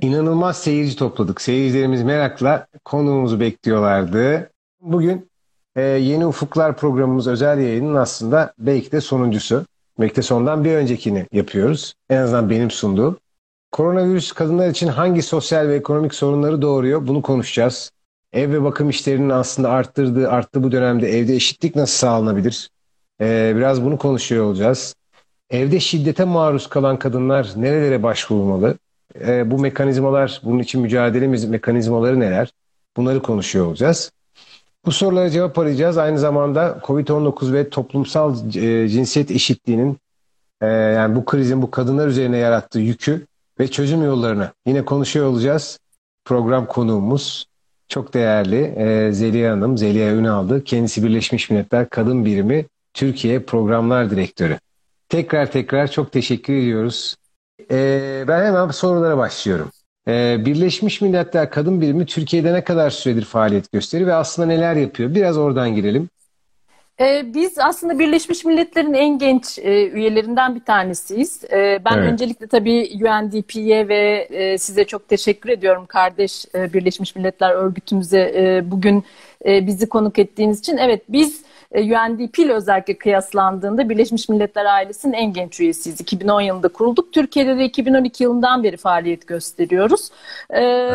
İnanılmaz seyirci topladık. Seyircilerimiz merakla konuğumuzu bekliyorlardı. Bugün e, Yeni Ufuklar programımız özel yayının aslında belki de sonuncusu. Belki de sondan bir öncekini yapıyoruz. En azından benim sunduğum. Koronavirüs kadınlar için hangi sosyal ve ekonomik sorunları doğuruyor? Bunu konuşacağız. Ev ve bakım işlerinin aslında arttırdığı, arttı bu dönemde evde eşitlik nasıl sağlanabilir? Ee, biraz bunu konuşuyor olacağız. Evde şiddete maruz kalan kadınlar nerelere başvurmalı? Ee, bu mekanizmalar, bunun için mücadele mekanizmaları neler? Bunları konuşuyor olacağız. Bu sorulara cevap arayacağız. Aynı zamanda COVID-19 ve toplumsal e, cinsiyet eşitliğinin e, yani bu krizin bu kadınlar üzerine yarattığı yükü ve çözüm yollarını yine konuşuyor olacağız. Program konuğumuz çok değerli e, Zeliha Hanım, Zeliha Ünal'dı. Kendisi Birleşmiş Milletler Kadın Birimi Türkiye Programlar Direktörü. Tekrar tekrar çok teşekkür ediyoruz. E, ben hemen sorulara başlıyorum. E, Birleşmiş Milletler Kadın Birimi Türkiye'de ne kadar süredir faaliyet gösteriyor ve aslında neler yapıyor? Biraz oradan girelim. Ee, biz aslında Birleşmiş Milletler'in en genç e, üyelerinden bir tanesiyiz. Ee, ben evet. öncelikle tabii UNDP'ye ve e, size çok teşekkür ediyorum kardeş e, Birleşmiş Milletler örgütümüze bugün bizi konuk ettiğiniz için. Evet biz UNDP ile özellikle kıyaslandığında Birleşmiş Milletler ailesinin en genç üyesiyiz. 2010 yılında kurulduk. Türkiye'de de 2012 yılından beri faaliyet gösteriyoruz.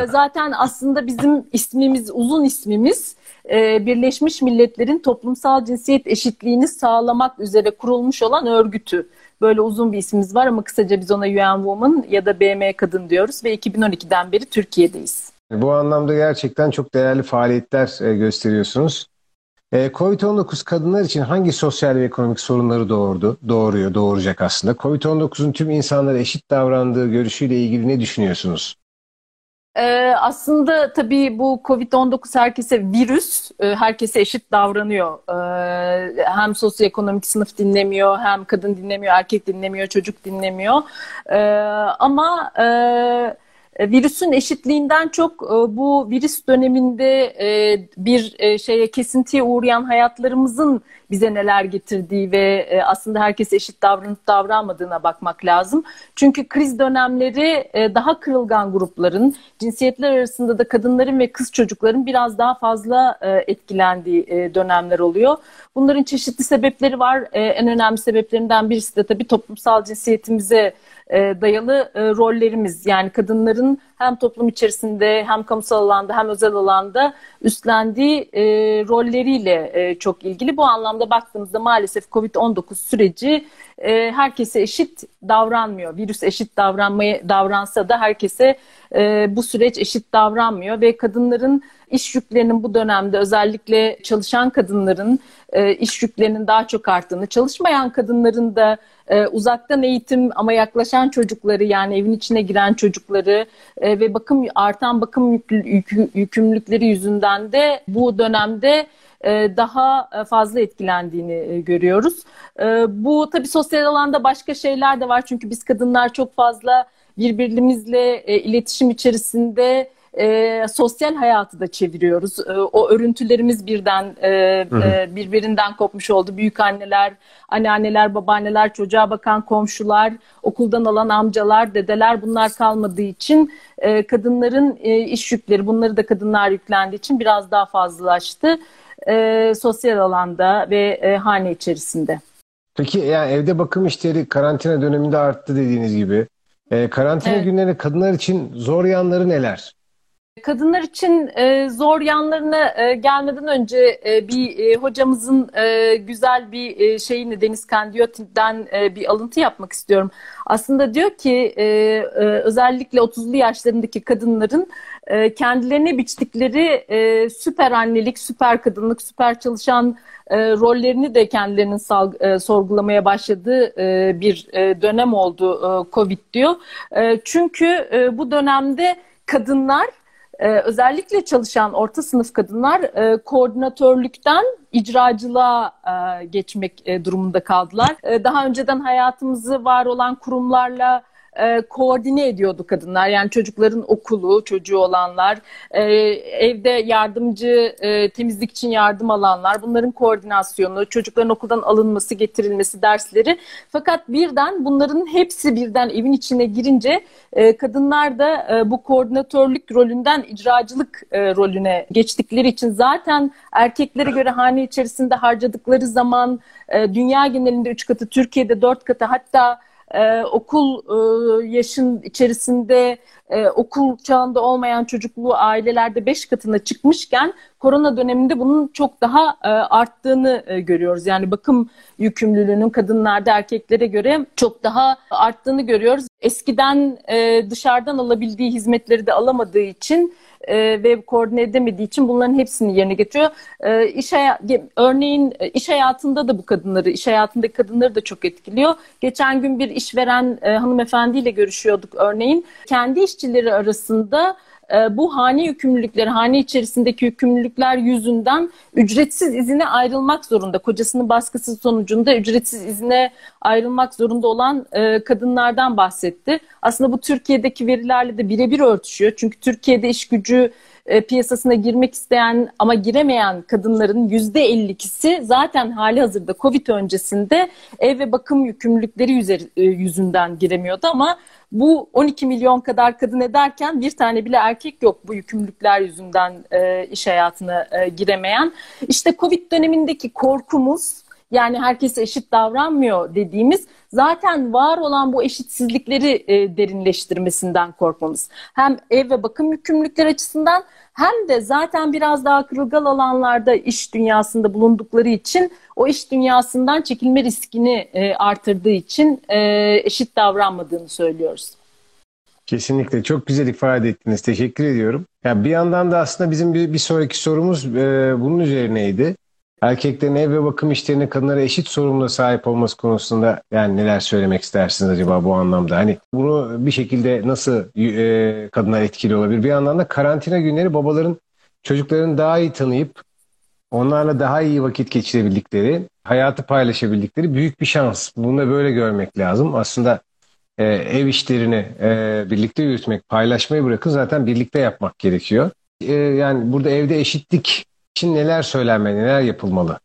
Zaten aslında bizim ismimiz, uzun ismimiz e, Birleşmiş Milletler'in toplumsal cinsiyet eşitliğini sağlamak üzere kurulmuş olan örgütü. Böyle uzun bir ismimiz var ama kısaca biz ona UN Woman ya da BM Kadın diyoruz ve 2012'den beri Türkiye'deyiz. Bu anlamda gerçekten çok değerli faaliyetler e, gösteriyorsunuz. E, Covid-19 kadınlar için hangi sosyal ve ekonomik sorunları doğurdu, doğuruyor, doğuracak aslında? Covid-19'un tüm insanlara eşit davrandığı görüşüyle ilgili ne düşünüyorsunuz? Ee, aslında tabii bu Covid-19 herkese virüs, e, herkese eşit davranıyor. Ee, hem sosyoekonomik sınıf dinlemiyor, hem kadın dinlemiyor, erkek dinlemiyor, çocuk dinlemiyor. Ee, ama... E, virüsün eşitliğinden çok e, bu virüs döneminde e, bir şeye kesintiye uğrayan hayatlarımızın bize neler getirdiği ve aslında herkes eşit davranıp davranmadığına bakmak lazım. Çünkü kriz dönemleri daha kırılgan grupların, cinsiyetler arasında da kadınların ve kız çocukların biraz daha fazla etkilendiği dönemler oluyor. Bunların çeşitli sebepleri var. En önemli sebeplerinden birisi de tabii toplumsal cinsiyetimize e, dayalı e, rollerimiz yani kadınların hem toplum içerisinde hem kamusal alanda hem özel alanda üstlendiği e, rolleriyle e, çok ilgili. Bu anlamda baktığımızda maalesef COVID-19 süreci e, herkese eşit davranmıyor. Virüs eşit davranmaya davransa da herkese e, bu süreç eşit davranmıyor ve kadınların iş yüklerinin bu dönemde özellikle çalışan kadınların e, iş yüklerinin daha çok arttığını, çalışmayan kadınların da e, uzaktan eğitim ama yaklaşan çocukları yani evin içine giren çocukları e, ve bakım artan bakım yük, yük, yükümlülükleri yüzünden de bu dönemde daha fazla etkilendiğini e, görüyoruz. E, bu tabii sosyal alanda başka şeyler de var çünkü biz kadınlar çok fazla birbirimizle iletişim içerisinde e, sosyal hayatı da çeviriyoruz. E, o örüntülerimiz birden e, e, birbirinden kopmuş oldu. Büyük anneler, anneanneler, babaanneler, çocuğa bakan komşular, okuldan alan amcalar, dedeler bunlar kalmadığı için e, kadınların e, iş yükleri, bunları da kadınlar yüklendiği için biraz daha fazlalaştı. E, sosyal alanda ve e, hane içerisinde. Peki yani evde bakım işleri karantina döneminde arttı dediğiniz gibi. E, karantina evet. günleri kadınlar için zor yanları neler? Kadınlar için e, zor yanlarına e, gelmeden önce e, bir hocamızın güzel bir şeyini Deniz Kandiyot'den e, bir alıntı yapmak istiyorum. Aslında diyor ki özellikle 30'lu yaşlarındaki kadınların kendilerine biçtikleri süper annelik, süper kadınlık, süper çalışan rollerini de kendilerinin sorgulamaya başladığı bir dönem oldu Covid diyor. Çünkü bu dönemde kadınlar ee, özellikle çalışan orta sınıf kadınlar e, koordinatörlükten icracılığa e, geçmek e, durumunda kaldılar. E, daha önceden hayatımızı var olan kurumlarla e, koordine ediyordu kadınlar. Yani çocukların okulu, çocuğu olanlar, e, evde yardımcı, e, temizlik için yardım alanlar, bunların koordinasyonu, çocukların okuldan alınması, getirilmesi, dersleri. Fakat birden bunların hepsi birden evin içine girince e, kadınlar da e, bu koordinatörlük rolünden icracılık e, rolüne geçtikleri için zaten erkeklere göre hane içerisinde harcadıkları zaman e, dünya genelinde üç katı, Türkiye'de dört katı hatta e, okul e, yaşın içerisinde e, okul çağında olmayan çocukluğu ailelerde beş katına çıkmışken korona döneminde bunun çok daha e, arttığını e, görüyoruz. Yani bakım yükümlülüğünün kadınlarda erkeklere göre çok daha arttığını görüyoruz. Eskiden e, dışarıdan alabildiği hizmetleri de alamadığı için e, ve koordine edemediği için bunların hepsini yerine getiriyor. E, iş örneğin e, iş hayatında da bu kadınları, iş hayatındaki kadınları da çok etkiliyor. Geçen gün bir işveren e, hanımefendiyle görüşüyorduk örneğin. Kendi işçileri arasında e, bu hane yükümlülükleri, hane içerisindeki yükümlülükler yüzünden ücretsiz izine ayrılmak zorunda. Kocasının baskısı sonucunda ücretsiz izine ayrılmak zorunda olan e, kadınlardan bahsetti. Aslında bu Türkiye'deki verilerle de birebir örtüşüyor. Çünkü Türkiye'de iş gücü e, piyasasına girmek isteyen ama giremeyen kadınların yüzde 52'si zaten hali hazırda Covid öncesinde ev ve bakım yükümlülükleri e, yüzünden giremiyordu ama bu 12 milyon kadar kadın ederken bir tane bile erkek yok bu yükümlülükler yüzünden e, iş hayatına e, giremeyen. İşte Covid dönemindeki korkumuz yani herkese eşit davranmıyor dediğimiz zaten var olan bu eşitsizlikleri e, derinleştirmesinden korkmamız. Hem ev ve bakım yükümlülükleri açısından hem de zaten biraz daha kırılgan alanlarda iş dünyasında bulundukları için o iş dünyasından çekilme riskini e, artırdığı için e, eşit davranmadığını söylüyoruz. Kesinlikle çok güzel ifade ettiniz. Teşekkür ediyorum. Ya bir yandan da aslında bizim bir, bir sonraki sorumuz e, bunun üzerineydi erkeklerin ev ve bakım işlerine kadınlara eşit sorumluluğa sahip olması konusunda yani neler söylemek istersiniz acaba bu anlamda? Hani bunu bir şekilde nasıl e, kadınlar etkili olabilir? Bir yandan da karantina günleri babaların çocuklarını daha iyi tanıyıp onlarla daha iyi vakit geçirebildikleri, hayatı paylaşabildikleri büyük bir şans. Bunu da böyle görmek lazım. Aslında e, ev işlerini e, birlikte yürütmek, paylaşmayı bırakın zaten birlikte yapmak gerekiyor. E, yani burada evde eşitlik için neler söylenmeli, neler yapılmalı?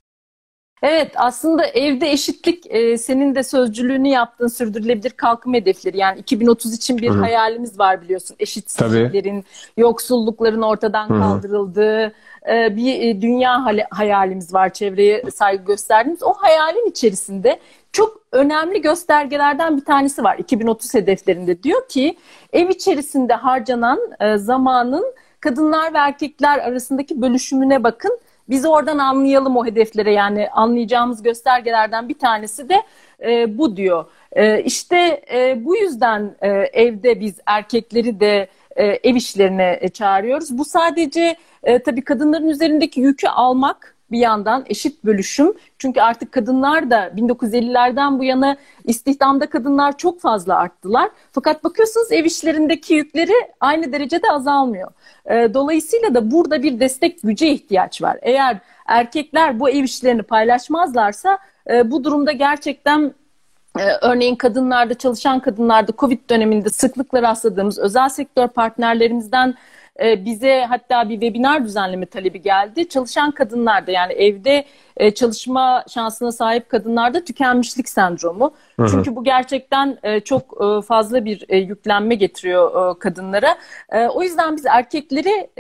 Evet aslında evde eşitlik e, senin de sözcülüğünü yaptığın sürdürülebilir kalkınma hedefleri. Yani 2030 için bir Hı-hı. hayalimiz var biliyorsun. Eşitsizliklerin, Tabii. yoksullukların ortadan Hı-hı. kaldırıldığı e, bir e, dünya hayalimiz var çevreye saygı gösterdiğimiz. O hayalin içerisinde çok önemli göstergelerden bir tanesi var 2030 hedeflerinde. Diyor ki ev içerisinde harcanan e, zamanın kadınlar ve erkekler arasındaki bölüşümüne bakın. Biz oradan anlayalım o hedeflere yani anlayacağımız göstergelerden bir tanesi de e, bu diyor. E, işte e, bu yüzden e, evde biz erkekleri de e, ev işlerine e, çağırıyoruz. Bu sadece e, tabii kadınların üzerindeki yükü almak bir yandan eşit bölüşüm. Çünkü artık kadınlar da 1950'lerden bu yana istihdamda kadınlar çok fazla arttılar. Fakat bakıyorsunuz ev işlerindeki yükleri aynı derecede azalmıyor. Ee, dolayısıyla da burada bir destek güce ihtiyaç var. Eğer erkekler bu ev işlerini paylaşmazlarsa e, bu durumda gerçekten e, örneğin kadınlarda çalışan kadınlarda Covid döneminde sıklıkla rastladığımız özel sektör partnerlerimizden e, bize hatta bir webinar düzenleme talebi geldi. Çalışan kadınlarda yani evde e, çalışma şansına sahip kadınlarda tükenmişlik sendromu. Hı hı. Çünkü bu gerçekten e, çok fazla bir yüklenme getiriyor kadınlara. O yüzden biz erkekleri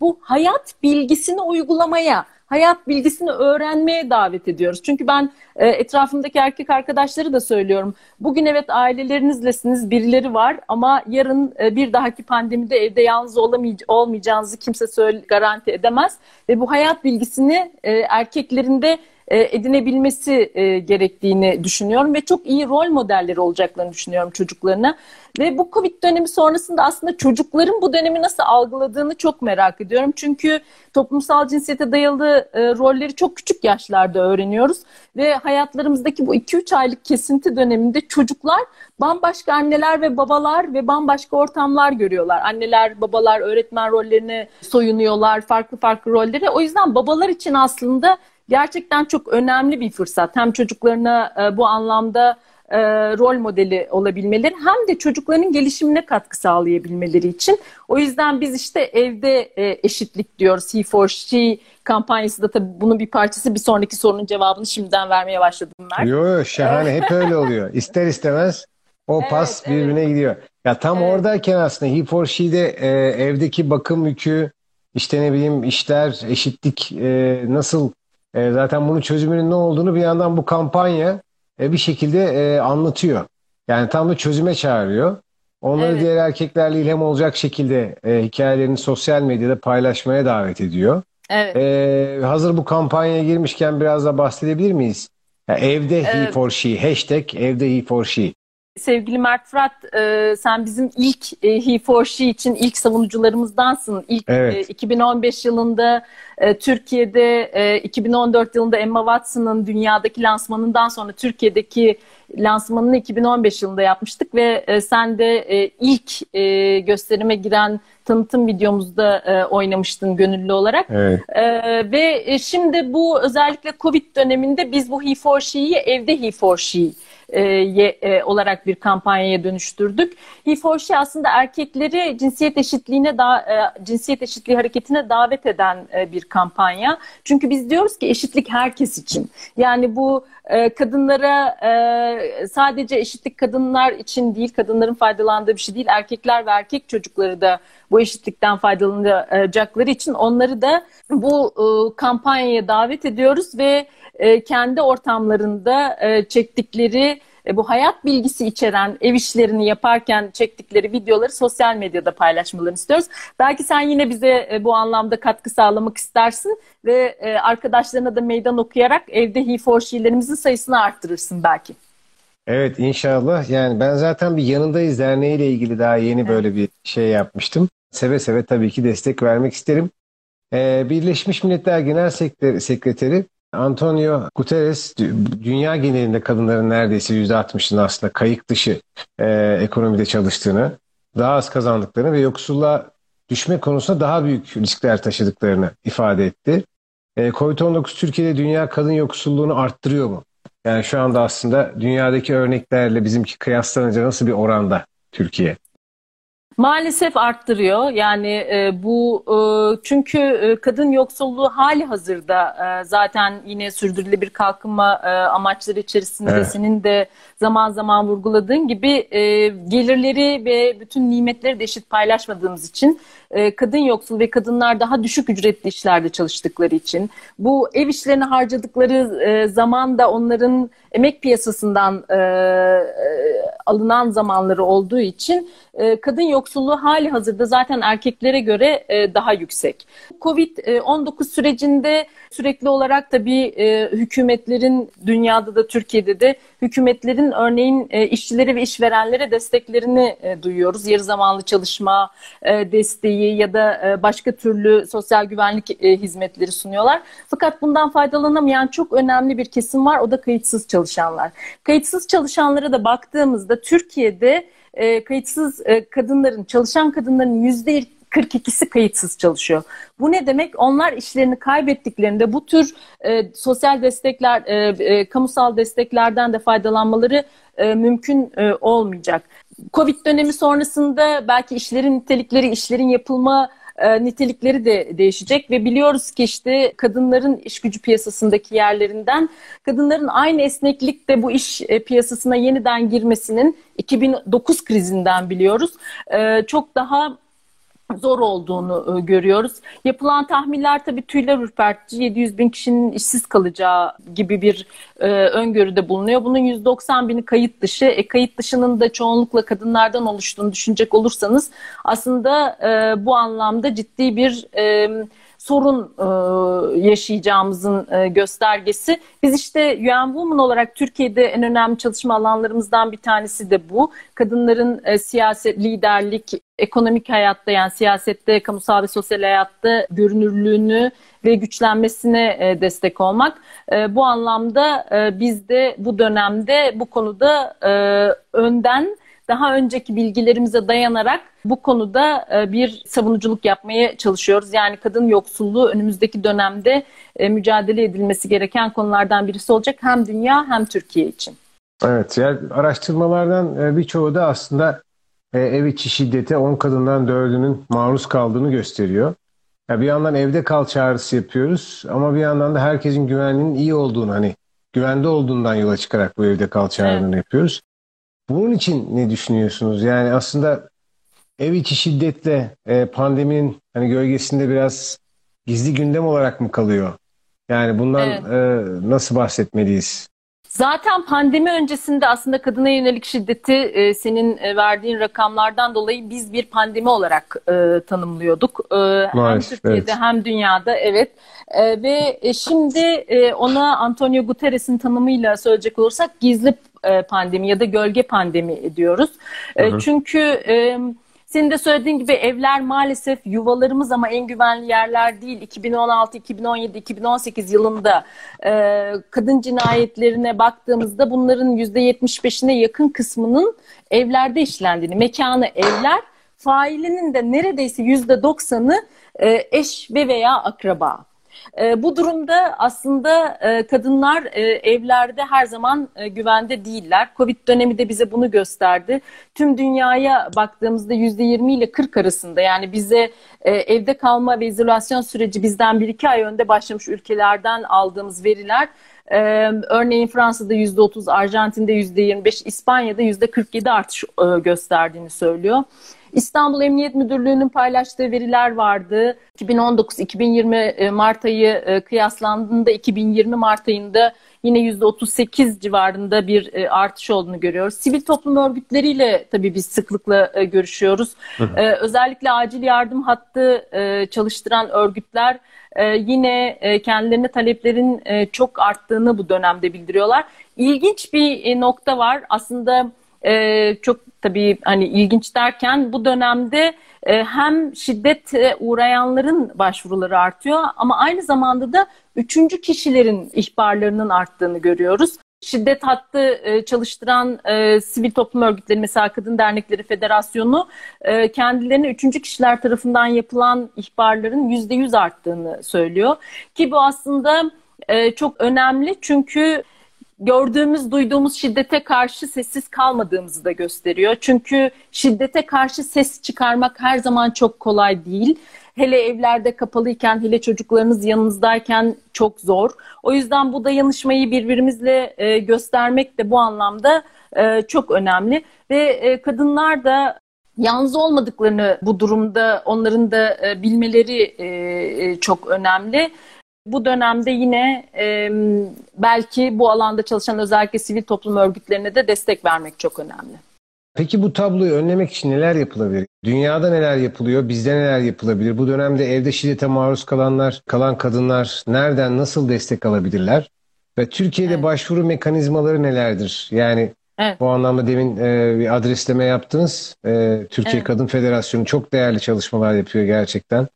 bu hayat bilgisini uygulamaya hayat bilgisini öğrenmeye davet ediyoruz. Çünkü ben e, etrafımdaki erkek arkadaşları da söylüyorum. Bugün evet ailelerinizlesiniz, birileri var ama yarın e, bir dahaki pandemide evde yalnız olamay- olmayacağınızı kimse söyle, garanti edemez. Ve bu hayat bilgisini e, erkeklerinde e, edinebilmesi e, gerektiğini düşünüyorum ve çok iyi rol modelleri olacaklarını düşünüyorum çocuklarına. Ve bu Covid dönemi sonrasında aslında çocukların bu dönemi nasıl algıladığını çok merak ediyorum. Çünkü toplumsal cinsiyete dayalı e, rolleri çok küçük yaşlarda öğreniyoruz. Ve hayatlarımızdaki bu 2-3 aylık kesinti döneminde çocuklar bambaşka anneler ve babalar ve bambaşka ortamlar görüyorlar. Anneler, babalar öğretmen rollerine soyunuyorlar, farklı farklı rolleri. O yüzden babalar için aslında gerçekten çok önemli bir fırsat. Hem çocuklarına e, bu anlamda e, rol modeli olabilmeleri hem de çocukların gelişimine katkı sağlayabilmeleri için. O yüzden biz işte evde e, eşitlik diyoruz. He for she kampanyası da tabii bunun bir parçası. Bir sonraki sorunun cevabını şimdiden vermeye başladım ben. Yo şahane hep öyle oluyor. İster istemez o evet, pas birbirine evet. gidiyor. Ya tam evet. oradayken aslında He for She'de e, evdeki bakım yükü, işte ne bileyim işler, eşitlik e, nasıl e, zaten bunun çözümünün ne olduğunu bir yandan bu kampanya e, bir şekilde e, anlatıyor. Yani tam da çözüme çağırıyor. Onları evet. diğer erkeklerle ilham olacak şekilde e, hikayelerini sosyal medyada paylaşmaya davet ediyor. Evet. E, hazır bu kampanyaya girmişken biraz da bahsedebilir miyiz? Yani evde evet. he for she, hashtag evde he for she. Sevgili Mert Fırat, e, sen bizim ilk e, He for She için ilk savunucularımızdansın. İlk evet. e, 2015 yılında e, Türkiye'de, e, 2014 yılında Emma Watson'ın dünyadaki lansmanından sonra Türkiye'deki lansmanını 2015 yılında yapmıştık ve e, sen de e, ilk e, gösterime giren tanıtım videomuzda e, oynamıştın gönüllü olarak. Evet. E, ve e, şimdi bu özellikle Covid döneminde biz bu He for She'yi evde He for She e, e, olarak bir kampanyaya dönüştürdük. He for She aslında erkekleri cinsiyet eşitliğine da e, cinsiyet eşitliği hareketine davet eden e, bir kampanya. Çünkü biz diyoruz ki eşitlik herkes için. Yani bu e, kadınlara e, sadece eşitlik kadınlar için değil, kadınların faydalandığı bir şey değil. Erkekler ve erkek çocukları da bu eşitlikten faydalanacakları için onları da bu e, kampanyaya davet ediyoruz ve e, kendi ortamlarında e, çektikleri bu hayat bilgisi içeren ev işlerini yaparken çektikleri videoları sosyal medyada paylaşmalarını istiyoruz. Belki sen yine bize bu anlamda katkı sağlamak istersin ve arkadaşlarına da meydan okuyarak evde he for she'lerimizin sayısını arttırırsın belki. Evet inşallah. Yani ben zaten bir yanındayız derneğiyle ilgili daha yeni evet. böyle bir şey yapmıştım. Seve seve tabii ki destek vermek isterim. Ee, Birleşmiş Milletler Genel Sekreteri Antonio Guterres dünya genelinde kadınların neredeyse %60'ının aslında kayık dışı e, ekonomide çalıştığını, daha az kazandıklarını ve yoksulluğa düşme konusunda daha büyük riskler taşıdıklarını ifade etti. E, Covid-19 Türkiye'de dünya kadın yoksulluğunu arttırıyor mu? Yani şu anda aslında dünyadaki örneklerle bizimki kıyaslanınca nasıl bir oranda Türkiye? Maalesef arttırıyor. Yani e, bu e, çünkü e, kadın yoksulluğu hali hazırda e, zaten yine sürdürülebilir kalkınma e, amaçları içerisinde evet. senin de zaman zaman vurguladığın gibi e, gelirleri ve bütün nimetleri de eşit paylaşmadığımız için e, kadın yoksul ve kadınlar daha düşük ücretli işlerde çalıştıkları için bu ev işlerine harcadıkları e, zaman da onların emek piyasasından e, alınan zamanları olduğu için kadın yoksulluğu hali hazırda zaten erkeklere göre daha yüksek. Covid-19 sürecinde sürekli olarak tabii hükümetlerin dünyada da Türkiye'de de hükümetlerin örneğin işçilere ve işverenlere desteklerini duyuyoruz. Yarı zamanlı çalışma desteği, ya da e, başka türlü sosyal güvenlik e, hizmetleri sunuyorlar. Fakat bundan faydalanamayan çok önemli bir kesim var. O da kayıtsız çalışanlar. Kayıtsız çalışanlara da baktığımızda Türkiye'de e, kayıtsız kadınların, çalışan kadınların yüzde 42'si kayıtsız çalışıyor. Bu ne demek? Onlar işlerini kaybettiklerinde bu tür e, sosyal destekler, e, e, kamusal desteklerden de faydalanmaları e, mümkün e, olmayacak. Covid dönemi sonrasında belki işlerin nitelikleri, işlerin yapılma e, nitelikleri de değişecek ve biliyoruz ki işte kadınların iş gücü piyasasındaki yerlerinden kadınların aynı esneklikte bu iş e, piyasasına yeniden girmesinin 2009 krizinden biliyoruz. E, çok daha zor olduğunu e, görüyoruz. Yapılan tahminler tabii tüyler ürpertici 700 bin kişinin işsiz kalacağı gibi bir e, öngörüde bulunuyor. Bunun 190 bini kayıt dışı. E, kayıt dışının da çoğunlukla kadınlardan oluştuğunu düşünecek olursanız aslında e, bu anlamda ciddi bir e, sorun e, yaşayacağımızın e, göstergesi. Biz işte UN Women olarak Türkiye'de en önemli çalışma alanlarımızdan bir tanesi de bu. Kadınların e, siyaset, liderlik, ekonomik hayatta yani siyasette, kamusal ve sosyal hayatta görünürlüğünü ve güçlenmesine e, destek olmak. E, bu anlamda e, biz de bu dönemde bu konuda önden daha önceki bilgilerimize dayanarak bu konuda bir savunuculuk yapmaya çalışıyoruz. Yani kadın yoksulluğu önümüzdeki dönemde mücadele edilmesi gereken konulardan birisi olacak hem dünya hem Türkiye için. Evet, yani araştırmalardan birçoğu da aslında ev içi şiddete 10 kadından 4'ünün maruz kaldığını gösteriyor. Ya bir yandan evde kal çağrısı yapıyoruz ama bir yandan da herkesin güvenliğinin iyi olduğunu hani güvende olduğundan yola çıkarak bu evde kal çağrılarını evet. yapıyoruz. Bunun için ne düşünüyorsunuz? Yani aslında ev içi şiddetle e, pandeminin hani gölgesinde biraz gizli gündem olarak mı kalıyor? Yani bundan evet. e, nasıl bahsetmeliyiz? Zaten pandemi öncesinde aslında kadına yönelik şiddeti e, senin e, verdiğin rakamlardan dolayı biz bir pandemi olarak e, tanımlıyorduk. E, Maalesef, hem Türkiye'de evet. hem dünyada evet. E, ve e, şimdi e, ona Antonio Guterres'in tanımıyla söyleyecek olursak gizli e, pandemi ya da gölge pandemi diyoruz. E, çünkü... E, senin de söylediğin gibi evler maalesef yuvalarımız ama en güvenli yerler değil. 2016, 2017, 2018 yılında e, kadın cinayetlerine baktığımızda bunların %75'ine yakın kısmının evlerde işlendiğini, mekanı evler, failinin de neredeyse %90'ı e, eş ve veya akraba. E, bu durumda aslında e, kadınlar e, evlerde her zaman e, güvende değiller. Covid dönemi de bize bunu gösterdi. Tüm dünyaya baktığımızda %20 ile 40 arasında yani bize e, evde kalma ve izolasyon süreci bizden 1-2 ay önde başlamış ülkelerden aldığımız veriler ee, örneğin Fransa'da %30, Arjantin'de %25, İspanya'da %47 artış e, gösterdiğini söylüyor. İstanbul Emniyet Müdürlüğü'nün paylaştığı veriler vardı. 2019-2020 e, Mart ayı e, kıyaslandığında 2020 Mart ayında yine %38 civarında bir e, artış olduğunu görüyoruz. Sivil toplum örgütleriyle tabii biz sıklıkla görüşüyoruz. Hı hı. Özellikle acil yardım hattı çalıştıran örgütler yine kendilerine taleplerin çok arttığını bu dönemde bildiriyorlar. İlginç bir nokta var. Aslında e, çok tabii hani ilginç derken bu dönemde e, hem şiddete uğrayanların başvuruları artıyor ama aynı zamanda da üçüncü kişilerin ihbarlarının arttığını görüyoruz. Şiddet hattı e, çalıştıran e, sivil toplum örgütleri mesela Kadın Dernekleri Federasyonu e, kendilerine üçüncü kişiler tarafından yapılan ihbarların yüzde yüz arttığını söylüyor. Ki bu aslında e, çok önemli çünkü gördüğümüz, duyduğumuz şiddete karşı sessiz kalmadığımızı da gösteriyor. Çünkü şiddete karşı ses çıkarmak her zaman çok kolay değil. Hele evlerde kapalıyken, hele çocuklarınız yanınızdayken çok zor. O yüzden bu dayanışmayı birbirimizle e, göstermek de bu anlamda e, çok önemli. Ve e, kadınlar da yalnız olmadıklarını bu durumda onların da e, bilmeleri e, e çok önemli bu dönemde yine e, belki bu alanda çalışan özellikle sivil toplum örgütlerine de destek vermek çok önemli. Peki bu tabloyu önlemek için neler yapılabilir? Dünyada neler yapılıyor? Bizde neler yapılabilir? Bu dönemde evde şiddete maruz kalanlar, kalan kadınlar nereden, nasıl destek alabilirler? Ve Türkiye'de evet. başvuru mekanizmaları nelerdir? Yani evet. bu anlamda demin e, bir adresleme yaptınız. E, Türkiye evet. Kadın Federasyonu çok değerli çalışmalar yapıyor gerçekten.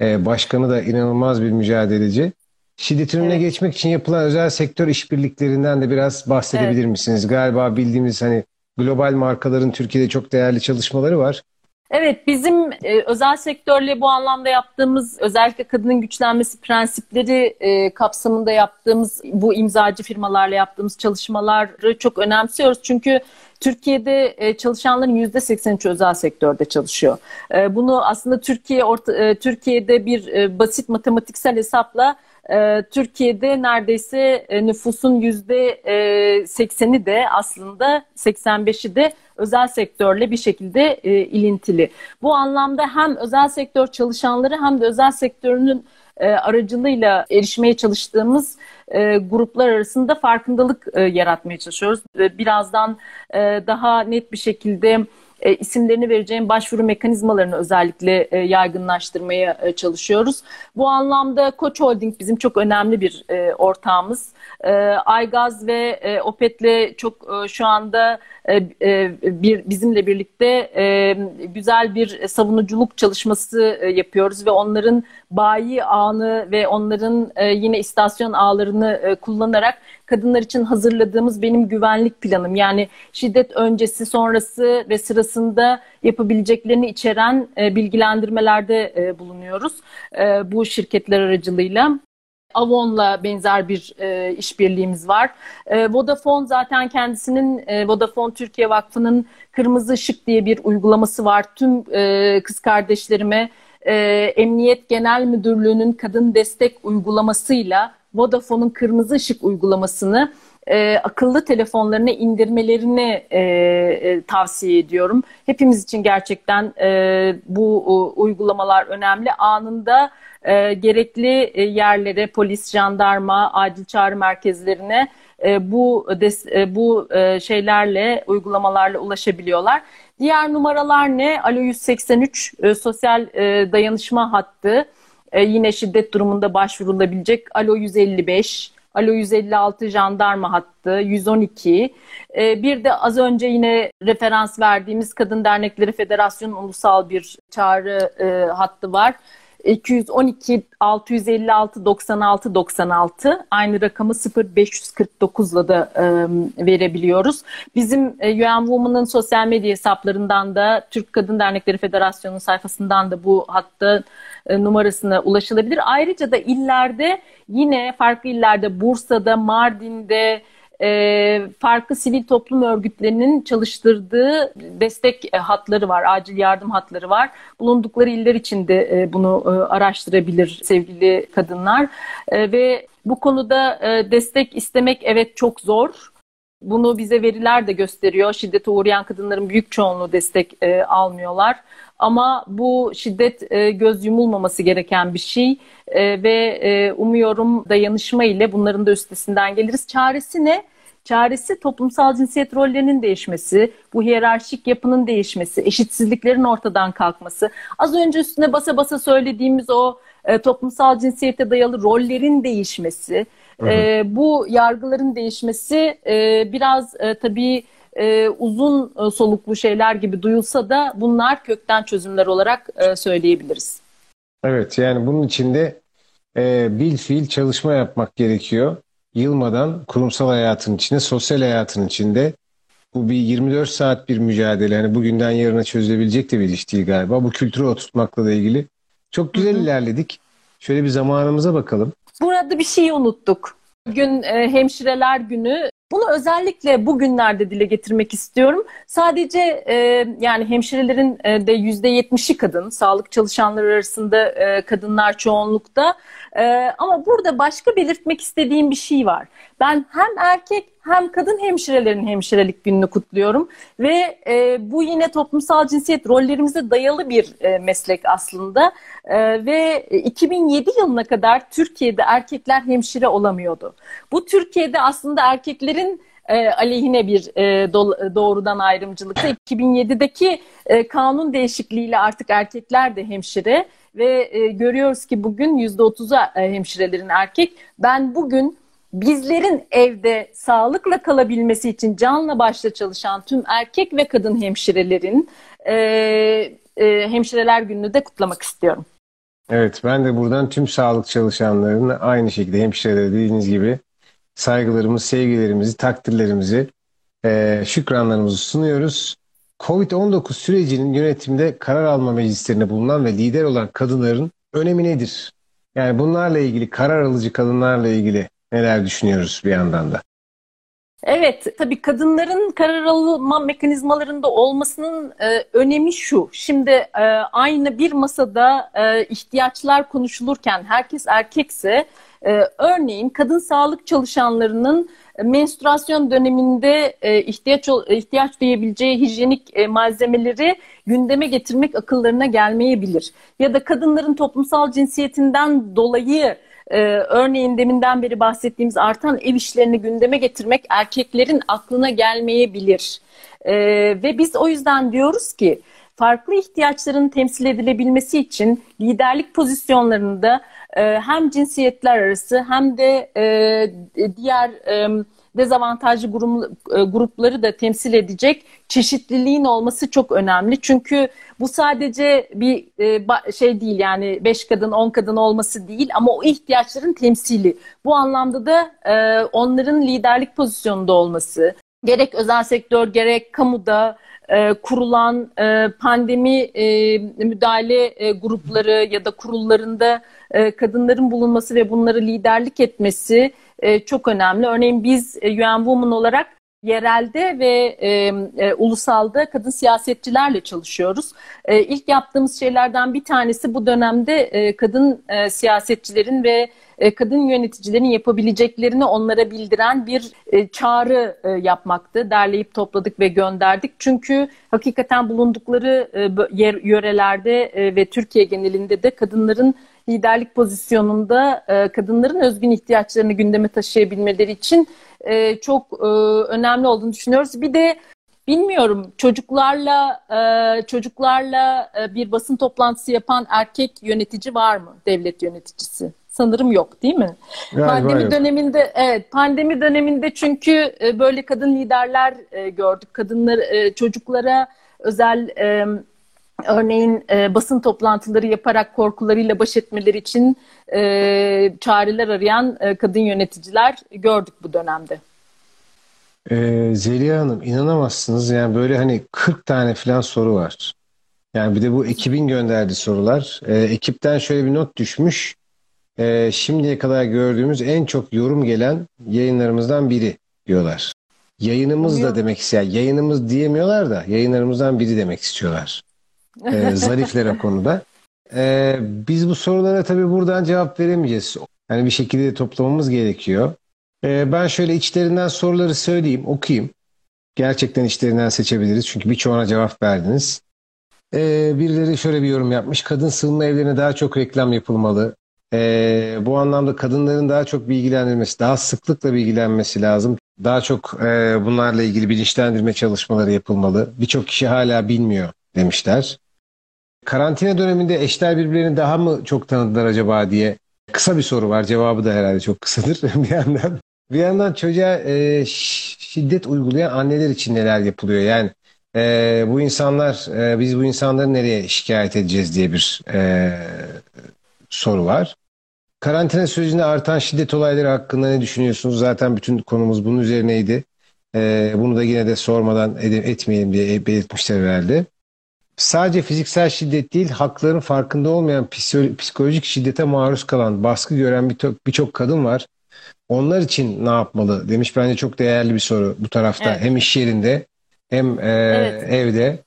E, başkanı da inanılmaz bir mücadeleci. Şiddetin önüne evet. geçmek için yapılan özel sektör işbirliklerinden de biraz bahsedebilir evet. misiniz? Galiba bildiğimiz hani global markaların Türkiye'de çok değerli çalışmaları var. Evet bizim e, özel sektörle bu anlamda yaptığımız özellikle kadının güçlenmesi prensipleri e, kapsamında yaptığımız bu imzacı firmalarla yaptığımız çalışmaları çok önemsiyoruz. Çünkü Türkiye'de e, çalışanların %83'ü özel sektörde çalışıyor. E, bunu aslında Türkiye orta, e, Türkiye'de bir e, basit matematiksel hesapla e, Türkiye'de neredeyse e, nüfusun yüzde 80'i de aslında 85'i de özel sektörle bir şekilde e, ilintili. Bu anlamda hem özel sektör çalışanları hem de özel sektörünün e, aracılığıyla erişmeye çalıştığımız e, gruplar arasında farkındalık e, yaratmaya çalışıyoruz. E, birazdan e, daha net bir şekilde e, isimlerini vereceğim başvuru mekanizmalarını özellikle e, yaygınlaştırmaya e, çalışıyoruz. Bu anlamda Koç Holding bizim çok önemli bir e, ortağımız. E, Aygaz ve e, Opet'le çok e, şu anda e, e, bir bizimle birlikte e, güzel bir savunuculuk çalışması e, yapıyoruz ve onların bayi ağını ve onların e, yine istasyon ağlarını e, kullanarak kadınlar için hazırladığımız benim güvenlik planım yani şiddet öncesi, sonrası ve sırasında yapabileceklerini içeren e, bilgilendirmelerde e, bulunuyoruz e, bu şirketler aracılığıyla. Avon'la benzer bir e, işbirliğimiz var. E, Vodafone zaten kendisinin e, Vodafone Türkiye Vakfı'nın Kırmızı Işık diye bir uygulaması var. Tüm e, kız kardeşlerime e, Emniyet Genel Müdürlüğü'nün kadın destek uygulamasıyla Vodafone'un Kırmızı Işık uygulamasını e, akıllı telefonlarına indirmelerini e, e, tavsiye ediyorum. Hepimiz için gerçekten e, bu e, uygulamalar önemli. Anında e, gerekli e, yerlere, polis, jandarma, acil çağrı merkezlerine e, bu des, e, bu e, şeylerle, uygulamalarla ulaşabiliyorlar. Diğer numaralar ne? Alo 183 e, sosyal e, dayanışma hattı. E, yine şiddet durumunda başvurulabilecek. Alo 155 Alo 156 jandarma hattı, 112. Ee, bir de az önce yine referans verdiğimiz Kadın Dernekleri Federasyonu ulusal bir çağrı e, hattı var. 212 656 96 96 aynı rakamı 0549'la da e, verebiliyoruz. Bizim e, UN Women'ın sosyal medya hesaplarından da Türk Kadın Dernekleri Federasyonu sayfasından da bu hatta e, numarasına ulaşılabilir. Ayrıca da illerde yine farklı illerde Bursa'da, Mardin'de, e, farklı sivil toplum örgütlerinin çalıştırdığı destek e, hatları var, acil yardım hatları var. Bulundukları iller içinde e, bunu e, araştırabilir sevgili kadınlar. E, ve bu konuda e, destek istemek evet çok zor. Bunu bize veriler de gösteriyor. Şiddete uğrayan kadınların büyük çoğunluğu destek e, almıyorlar. Ama bu şiddet e, göz yumulmaması gereken bir şey e, ve e, umuyorum dayanışma ile bunların da üstesinden geliriz. Çaresi ne? Çaresi toplumsal cinsiyet rollerinin değişmesi, bu hiyerarşik yapının değişmesi, eşitsizliklerin ortadan kalkması. Az önce üstüne basa basa söylediğimiz o e, toplumsal cinsiyete dayalı rollerin değişmesi, e, bu yargıların değişmesi e, biraz e, tabii e, uzun e, soluklu şeyler gibi duyulsa da bunlar kökten çözümler olarak e, söyleyebiliriz. Evet yani bunun içinde e, bil fiil çalışma yapmak gerekiyor. Yılmadan kurumsal hayatın içinde, sosyal hayatın içinde bu bir 24 saat bir mücadele. Yani bugünden yarına çözülebilecek de bir iş değil galiba. Bu kültürü oturtmakla da ilgili. Çok güzel Hı-hı. ilerledik. Şöyle bir zamanımıza bakalım. Burada bir şey unuttuk. Bugün e, hemşireler günü bunu özellikle bugünlerde dile getirmek istiyorum. Sadece e, yani hemşirelerin e, de yüzde yetmişi kadın, sağlık çalışanları arasında e, kadınlar çoğunlukta. E, ama burada başka belirtmek istediğim bir şey var. Ben hem erkek hem kadın hemşirelerin hemşirelik gününü kutluyorum ve e, bu yine toplumsal cinsiyet rollerimize dayalı bir e, meslek aslında e, ve 2007 yılına kadar Türkiye'de erkekler hemşire olamıyordu. Bu Türkiye'de aslında erkeklerin e, aleyhine bir e, do, doğrudan ayrımcılıkta 2007'deki e, kanun değişikliğiyle artık erkekler de hemşire ve e, görüyoruz ki bugün %30'a e, hemşirelerin erkek. Ben bugün bizlerin evde sağlıkla kalabilmesi için canla başla çalışan tüm erkek ve kadın hemşirelerin e, e, hemşireler gününü de kutlamak istiyorum. Evet ben de buradan tüm sağlık çalışanlarının aynı şekilde hemşirelere dediğiniz gibi saygılarımızı, sevgilerimizi, takdirlerimizi, e, şükranlarımızı sunuyoruz. Covid-19 sürecinin yönetimde karar alma meclislerinde bulunan ve lider olan kadınların önemi nedir? Yani bunlarla ilgili, karar alıcı kadınlarla ilgili Neler düşünüyoruz bir yandan da? Evet, tabii kadınların karar alma mekanizmalarında olmasının e, önemi şu. Şimdi e, aynı bir masada e, ihtiyaçlar konuşulurken herkes erkekse, e, örneğin kadın sağlık çalışanlarının menstruasyon döneminde e, ihtiyaç ihtiyaç duyabileceği hijyenik e, malzemeleri gündeme getirmek akıllarına gelmeyebilir. Ya da kadınların toplumsal cinsiyetinden dolayı ee, örneğin deminden beri bahsettiğimiz artan ev işlerini gündeme getirmek erkeklerin aklına gelmeyebilir. Ee, ve biz o yüzden diyoruz ki farklı ihtiyaçların temsil edilebilmesi için liderlik pozisyonlarında e, hem cinsiyetler arası hem de e, diğer e, dezavantajlı e, grupları da temsil edecek çeşitliliğin olması çok önemli. Çünkü bu sadece bir e, şey değil yani 5 kadın 10 kadın olması değil ama o ihtiyaçların temsili. Bu anlamda da e, onların liderlik pozisyonunda olması gerek özel sektör gerek kamuda e, kurulan e, pandemi e, müdahale grupları ya da kurullarında kadınların bulunması ve bunları liderlik etmesi çok önemli. Örneğin biz e, UN Women olarak yerelde ve e, e, ulusalda kadın siyasetçilerle çalışıyoruz. E, ilk yaptığımız şeylerden bir tanesi bu dönemde e, kadın e, siyasetçilerin ve e, kadın yöneticilerin yapabileceklerini onlara bildiren bir e, çağrı e, yapmaktı. Derleyip topladık ve gönderdik. Çünkü hakikaten bulundukları yer, yörelerde ve Türkiye genelinde de kadınların liderlik pozisyonunda kadınların özgün ihtiyaçlarını gündeme taşıyabilmeleri için çok önemli olduğunu düşünüyoruz. Bir de bilmiyorum çocuklarla çocuklarla bir basın toplantısı yapan erkek yönetici var mı devlet yöneticisi? sanırım yok değil mi? Galiba pandemi yok. döneminde evet pandemi döneminde çünkü e, böyle kadın liderler e, gördük. Kadınlar e, çocuklara özel örneğin basın toplantıları yaparak korkularıyla baş etmeleri için çareler arayan kadın yöneticiler gördük bu dönemde. Ee, Zeliha Hanım inanamazsınız yani böyle hani 40 tane falan soru var. Yani bir de bu ekibin gönderdiği sorular. Ee, ekipten şöyle bir not düşmüş e, şimdiye kadar gördüğümüz en çok yorum gelen yayınlarımızdan biri diyorlar. Yayınımız da demek istiyor. Yayınımız diyemiyorlar da yayınlarımızdan biri demek istiyorlar. E, zarifler o konuda. E, biz bu sorulara tabii buradan cevap veremeyeceğiz. Yani bir şekilde toplamamız gerekiyor. E, ben şöyle içlerinden soruları söyleyeyim, okuyayım. Gerçekten içlerinden seçebiliriz. Çünkü birçoğuna cevap verdiniz. E, birileri şöyle bir yorum yapmış. Kadın sığınma evlerine daha çok reklam yapılmalı. E, bu anlamda kadınların daha çok bilgilendirilmesi, daha sıklıkla bilgilenmesi lazım. Daha çok e, bunlarla ilgili bilinçlendirme çalışmaları yapılmalı. Birçok kişi hala bilmiyor demişler. Karantina döneminde eşler birbirlerini daha mı çok tanıdılar acaba diye kısa bir soru var. Cevabı da herhalde çok kısadır bir yandan. Bir yandan çocuğa e, şiddet uygulayan anneler için neler yapılıyor? Yani e, bu insanlar, e, biz bu insanları nereye şikayet edeceğiz diye bir e, soru var. Karantina sürecinde artan şiddet olayları hakkında ne düşünüyorsunuz? Zaten bütün konumuz bunun üzerineydi. Ee, bunu da yine de sormadan ed- etmeyelim diye belirtmişler herhalde. Sadece fiziksel şiddet değil, hakların farkında olmayan psikolojik şiddete maruz kalan, baskı gören birçok bir kadın var. Onlar için ne yapmalı demiş. Bence çok değerli bir soru bu tarafta. Evet. Hem iş yerinde hem e, evet. evde.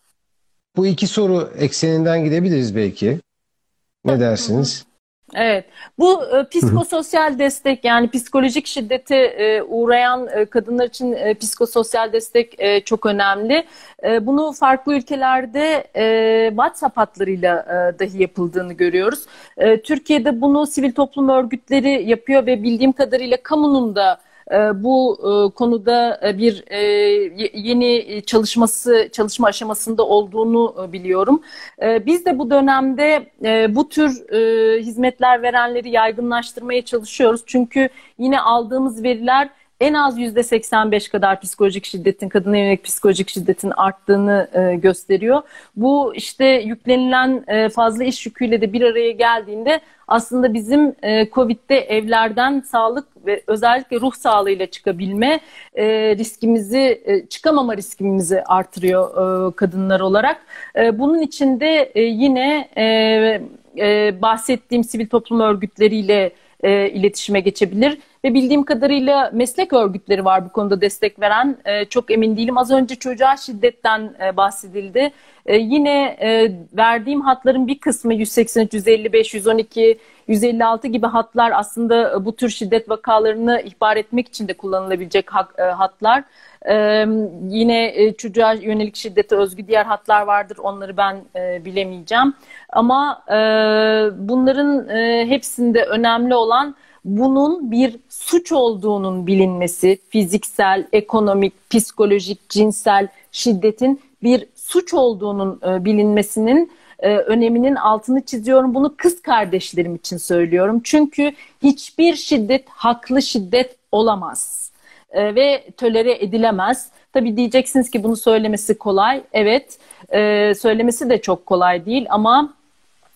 Bu iki soru ekseninden gidebiliriz belki. Ne dersiniz? Evet, bu e, psikososyal destek yani psikolojik şiddete e, uğrayan e, kadınlar için e, psikososyal destek e, çok önemli. E, bunu farklı ülkelerde e, WhatsApp hatlarıyla e, dahi yapıldığını görüyoruz. E, Türkiye'de bunu sivil toplum örgütleri yapıyor ve bildiğim kadarıyla kamunun da bu e, konuda e, bir yeni çalışması çalışma aşamasında olduğunu biliyorum. Biz de bu dönemde bu tür hizmetler verenleri yaygınlaştırmaya çalışıyoruz. Çünkü yine aldığımız veriler en az yüzde 85 kadar psikolojik şiddetin, kadına yönelik psikolojik şiddetin arttığını e, gösteriyor. Bu işte yüklenilen e, fazla iş yüküyle de bir araya geldiğinde aslında bizim e, Covid'de evlerden sağlık ve özellikle ruh sağlığıyla çıkabilme e, riskimizi, e, çıkamama riskimizi artırıyor e, kadınlar olarak. E, bunun için de e, yine e, e, bahsettiğim sivil toplum örgütleriyle e, iletişime geçebilir. Ve bildiğim kadarıyla meslek örgütleri var bu konuda destek veren. E, çok emin değilim. Az önce çocuğa şiddetten e, bahsedildi. E, yine e, verdiğim hatların bir kısmı 183, 155, 112, 156 gibi hatlar aslında bu tür şiddet vakalarını ihbar etmek için de kullanılabilecek e, hatlar. Ee, yine e, çocuğa yönelik şiddete özgü diğer hatlar vardır. Onları ben e, bilemeyeceğim. Ama e, bunların e, hepsinde önemli olan bunun bir suç olduğunun bilinmesi, fiziksel, ekonomik, psikolojik, cinsel şiddetin bir suç olduğunun e, bilinmesinin e, öneminin altını çiziyorum. Bunu kız kardeşlerim için söylüyorum. Çünkü hiçbir şiddet haklı şiddet olamaz e, ve tölere edilemez. Tabii diyeceksiniz ki bunu söylemesi kolay. Evet, söylemesi de çok kolay değil ama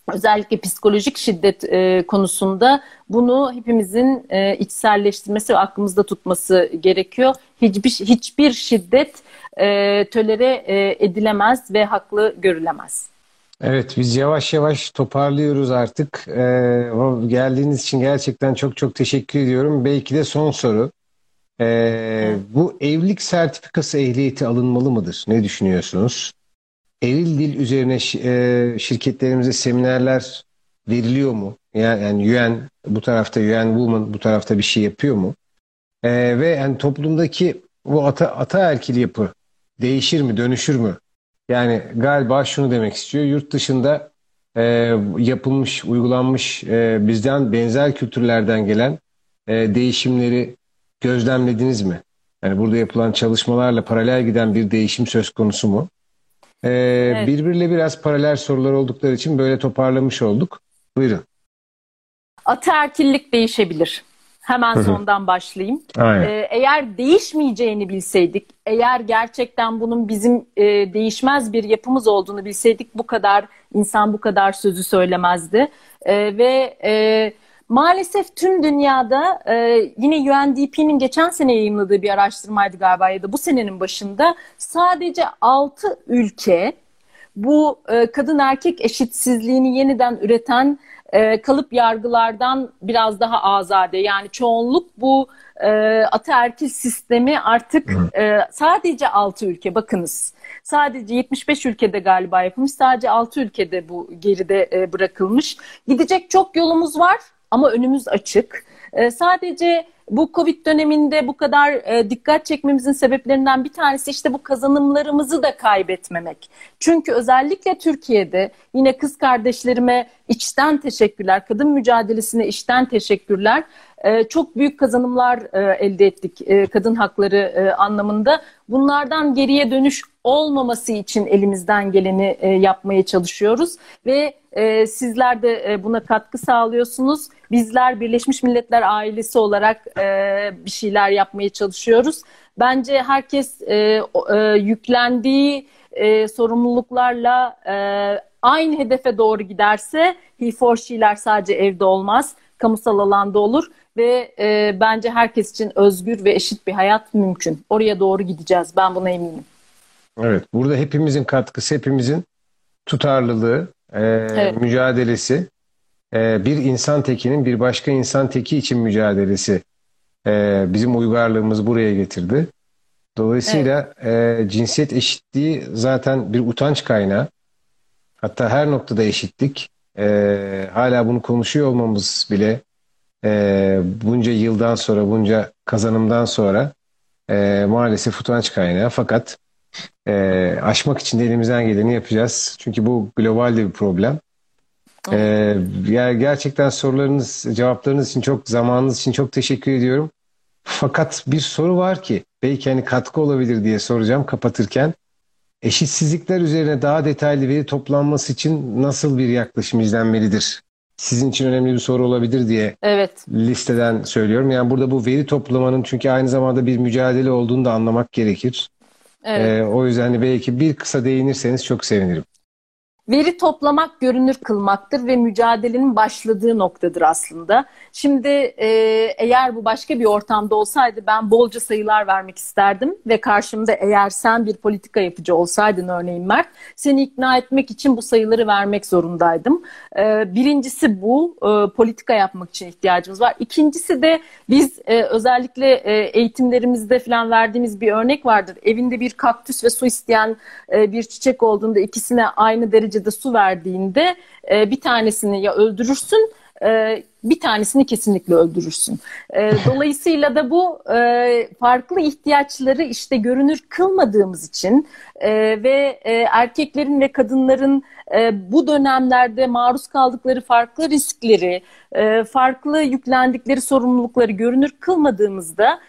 özellikle psikolojik şiddet e, konusunda bunu hepimizin e, içselleştirmesi ve aklımızda tutması gerekiyor. Hiçbir hiçbir şiddet e, tölere e, edilemez ve haklı görülemez. Evet biz yavaş yavaş toparlıyoruz artık. Ee, geldiğiniz için gerçekten çok çok teşekkür ediyorum. Belki de son soru. Ee, bu evlilik sertifikası ehliyeti alınmalı mıdır? Ne düşünüyorsunuz? Eril dil üzerine e, şirketlerimize seminerler veriliyor mu? Yani, UN bu tarafta UN Woman bu tarafta bir şey yapıyor mu? Ee, ve yani toplumdaki bu ata, ataerkil yapı değişir mi, dönüşür mü? Yani galiba şunu demek istiyor. Yurt dışında e, yapılmış, uygulanmış e, bizden benzer kültürlerden gelen e, değişimleri gözlemlediniz mi? Yani burada yapılan çalışmalarla paralel giden bir değişim söz konusu mu? Ee, evet. Birbiriyle biraz paralel sorular oldukları için böyle toparlamış olduk. Buyurun. Ataerkillik değişebilir. Hemen sondan başlayayım. Aynen. Ee, eğer değişmeyeceğini bilseydik, eğer gerçekten bunun bizim e, değişmez bir yapımız olduğunu bilseydik bu kadar insan bu kadar sözü söylemezdi. E, ve e, Maalesef tüm dünyada e, yine UNDP'nin geçen sene yayınladığı bir araştırmaydı galiba ya da bu senenin başında sadece 6 ülke bu e, kadın erkek eşitsizliğini yeniden üreten e, kalıp yargılardan biraz daha azade. Yani çoğunluk bu e, ataerkil sistemi artık e, sadece 6 ülke bakınız. Sadece 75 ülkede galiba yapılmış. Sadece 6 ülkede bu geride e, bırakılmış. Gidecek çok yolumuz var ama önümüz açık. E, sadece bu Covid döneminde bu kadar e, dikkat çekmemizin sebeplerinden bir tanesi işte bu kazanımlarımızı da kaybetmemek. Çünkü özellikle Türkiye'de yine kız kardeşlerime içten teşekkürler, kadın mücadelesine içten teşekkürler. E, çok büyük kazanımlar e, elde ettik e, kadın hakları e, anlamında. Bunlardan geriye dönüş olmaması için elimizden geleni yapmaya çalışıyoruz ve sizler de buna katkı sağlıyorsunuz. Bizler Birleşmiş Milletler ailesi olarak bir şeyler yapmaya çalışıyoruz. Bence herkes yüklendiği sorumluluklarla aynı hedefe doğru giderse he for she'ler sadece evde olmaz, kamusal alanda olur ve e, bence herkes için özgür ve eşit bir hayat mümkün. Oraya doğru gideceğiz. Ben buna eminim. Evet, burada hepimizin katkısı, hepimizin tutarlılığı, e, evet. mücadelesi, e, bir insan tekinin bir başka insan teki için mücadelesi e, bizim uygarlığımız buraya getirdi. Dolayısıyla evet. e, cinsiyet eşitliği zaten bir utanç kaynağı. Hatta her noktada eşitlik. E, hala bunu konuşuyor olmamız bile e, bunca yıldan sonra, bunca kazanımdan sonra e, maalesef utanç kaynağı. Fakat e, aşmak için de elimizden geleni yapacağız. Çünkü bu global de bir problem. E, yani gerçekten sorularınız, cevaplarınız için çok, zamanınız için çok teşekkür ediyorum. Fakat bir soru var ki belki hani katkı olabilir diye soracağım kapatırken. Eşitsizlikler üzerine daha detaylı veri toplanması için nasıl bir yaklaşım izlenmelidir? Sizin için önemli bir soru olabilir diye evet. listeden söylüyorum. Yani burada bu veri toplamanın çünkü aynı zamanda bir mücadele olduğunu da anlamak gerekir. Evet. Ee, o yüzden belki bir kısa değinirseniz çok sevinirim. Veri toplamak görünür kılmaktır ve mücadelenin başladığı noktadır aslında. Şimdi e, eğer bu başka bir ortamda olsaydı ben bolca sayılar vermek isterdim ve karşımda eğer sen bir politika yapıcı olsaydın örneğin Mert, seni ikna etmek için bu sayıları vermek zorundaydım. E, birincisi bu, e, politika yapmak için ihtiyacımız var. İkincisi de biz e, özellikle e, eğitimlerimizde falan verdiğimiz bir örnek vardır. Evinde bir kaktüs ve su isteyen e, bir çiçek olduğunda ikisine aynı derece derecede su verdiğinde e, bir tanesini ya öldürürsün e, bir tanesini kesinlikle öldürürsün. E, dolayısıyla da bu e, farklı ihtiyaçları işte görünür kılmadığımız için ve erkeklerin ve kadınların bu dönemlerde maruz kaldıkları farklı riskleri, farklı yüklendikleri sorumlulukları görünür kılmadığımızda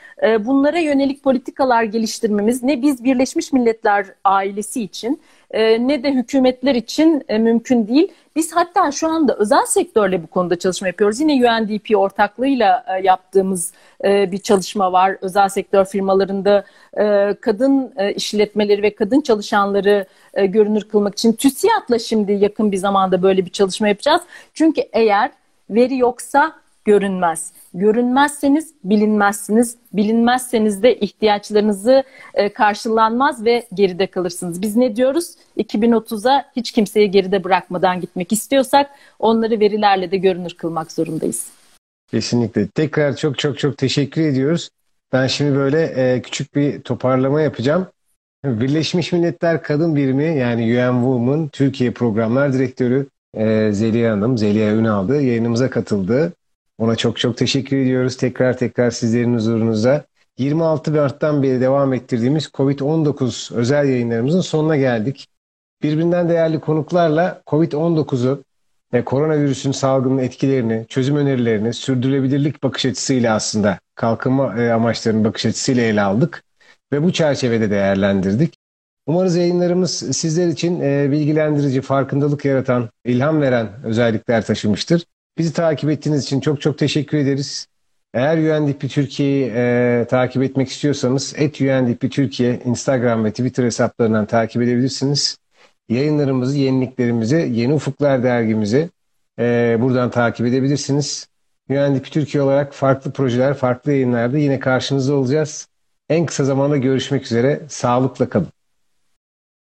bunlara yönelik politikalar geliştirmemiz ne biz Birleşmiş Milletler ailesi için e, ne de hükümetler için e, mümkün değil. Biz hatta şu anda özel sektörle bu konuda çalışma yapıyoruz. yine UNDP ortaklığıyla e, yaptığımız bir çalışma var. Özel sektör firmalarında kadın işletmeleri ve kadın çalışanları görünür kılmak için TÜSİAD'la şimdi yakın bir zamanda böyle bir çalışma yapacağız. Çünkü eğer veri yoksa görünmez. Görünmezseniz bilinmezsiniz. Bilinmezseniz de ihtiyaçlarınızı e, karşılanmaz ve geride kalırsınız. Biz ne diyoruz? 2030'a hiç kimseyi geride bırakmadan gitmek istiyorsak onları verilerle de görünür kılmak zorundayız. Kesinlikle. Tekrar çok çok çok teşekkür ediyoruz. Ben şimdi böyle e, küçük bir toparlama yapacağım. Birleşmiş Milletler Kadın Birimi yani UN Women Türkiye Programlar Direktörü e, Zeliha Hanım, Zeliha Ünal'dı. Yayınımıza katıldı. Ona çok çok teşekkür ediyoruz. Tekrar tekrar sizlerin huzurunuzda. 26 Mart'tan beri devam ettirdiğimiz COVID-19 özel yayınlarımızın sonuna geldik. Birbirinden değerli konuklarla COVID-19'u ve koronavirüsün salgının etkilerini, çözüm önerilerini, sürdürülebilirlik bakış açısıyla aslında kalkınma e, amaçlarının bakış açısıyla ele aldık ve bu çerçevede değerlendirdik. Umarız yayınlarımız sizler için e, bilgilendirici, farkındalık yaratan, ilham veren özellikler taşımıştır. Bizi takip ettiğiniz için çok çok teşekkür ederiz. Eğer UNDP Türkiye'yi e, takip etmek istiyorsanız et UNDP Türkiye Instagram ve Twitter hesaplarından takip edebilirsiniz. Yayınlarımızı, yeniliklerimizi, Yeni Ufuklar dergimizi e, buradan takip edebilirsiniz. UNDP Türkiye olarak farklı projeler, farklı yayınlarda yine karşınızda olacağız. En kısa zamanda görüşmek üzere. Sağlıkla kalın.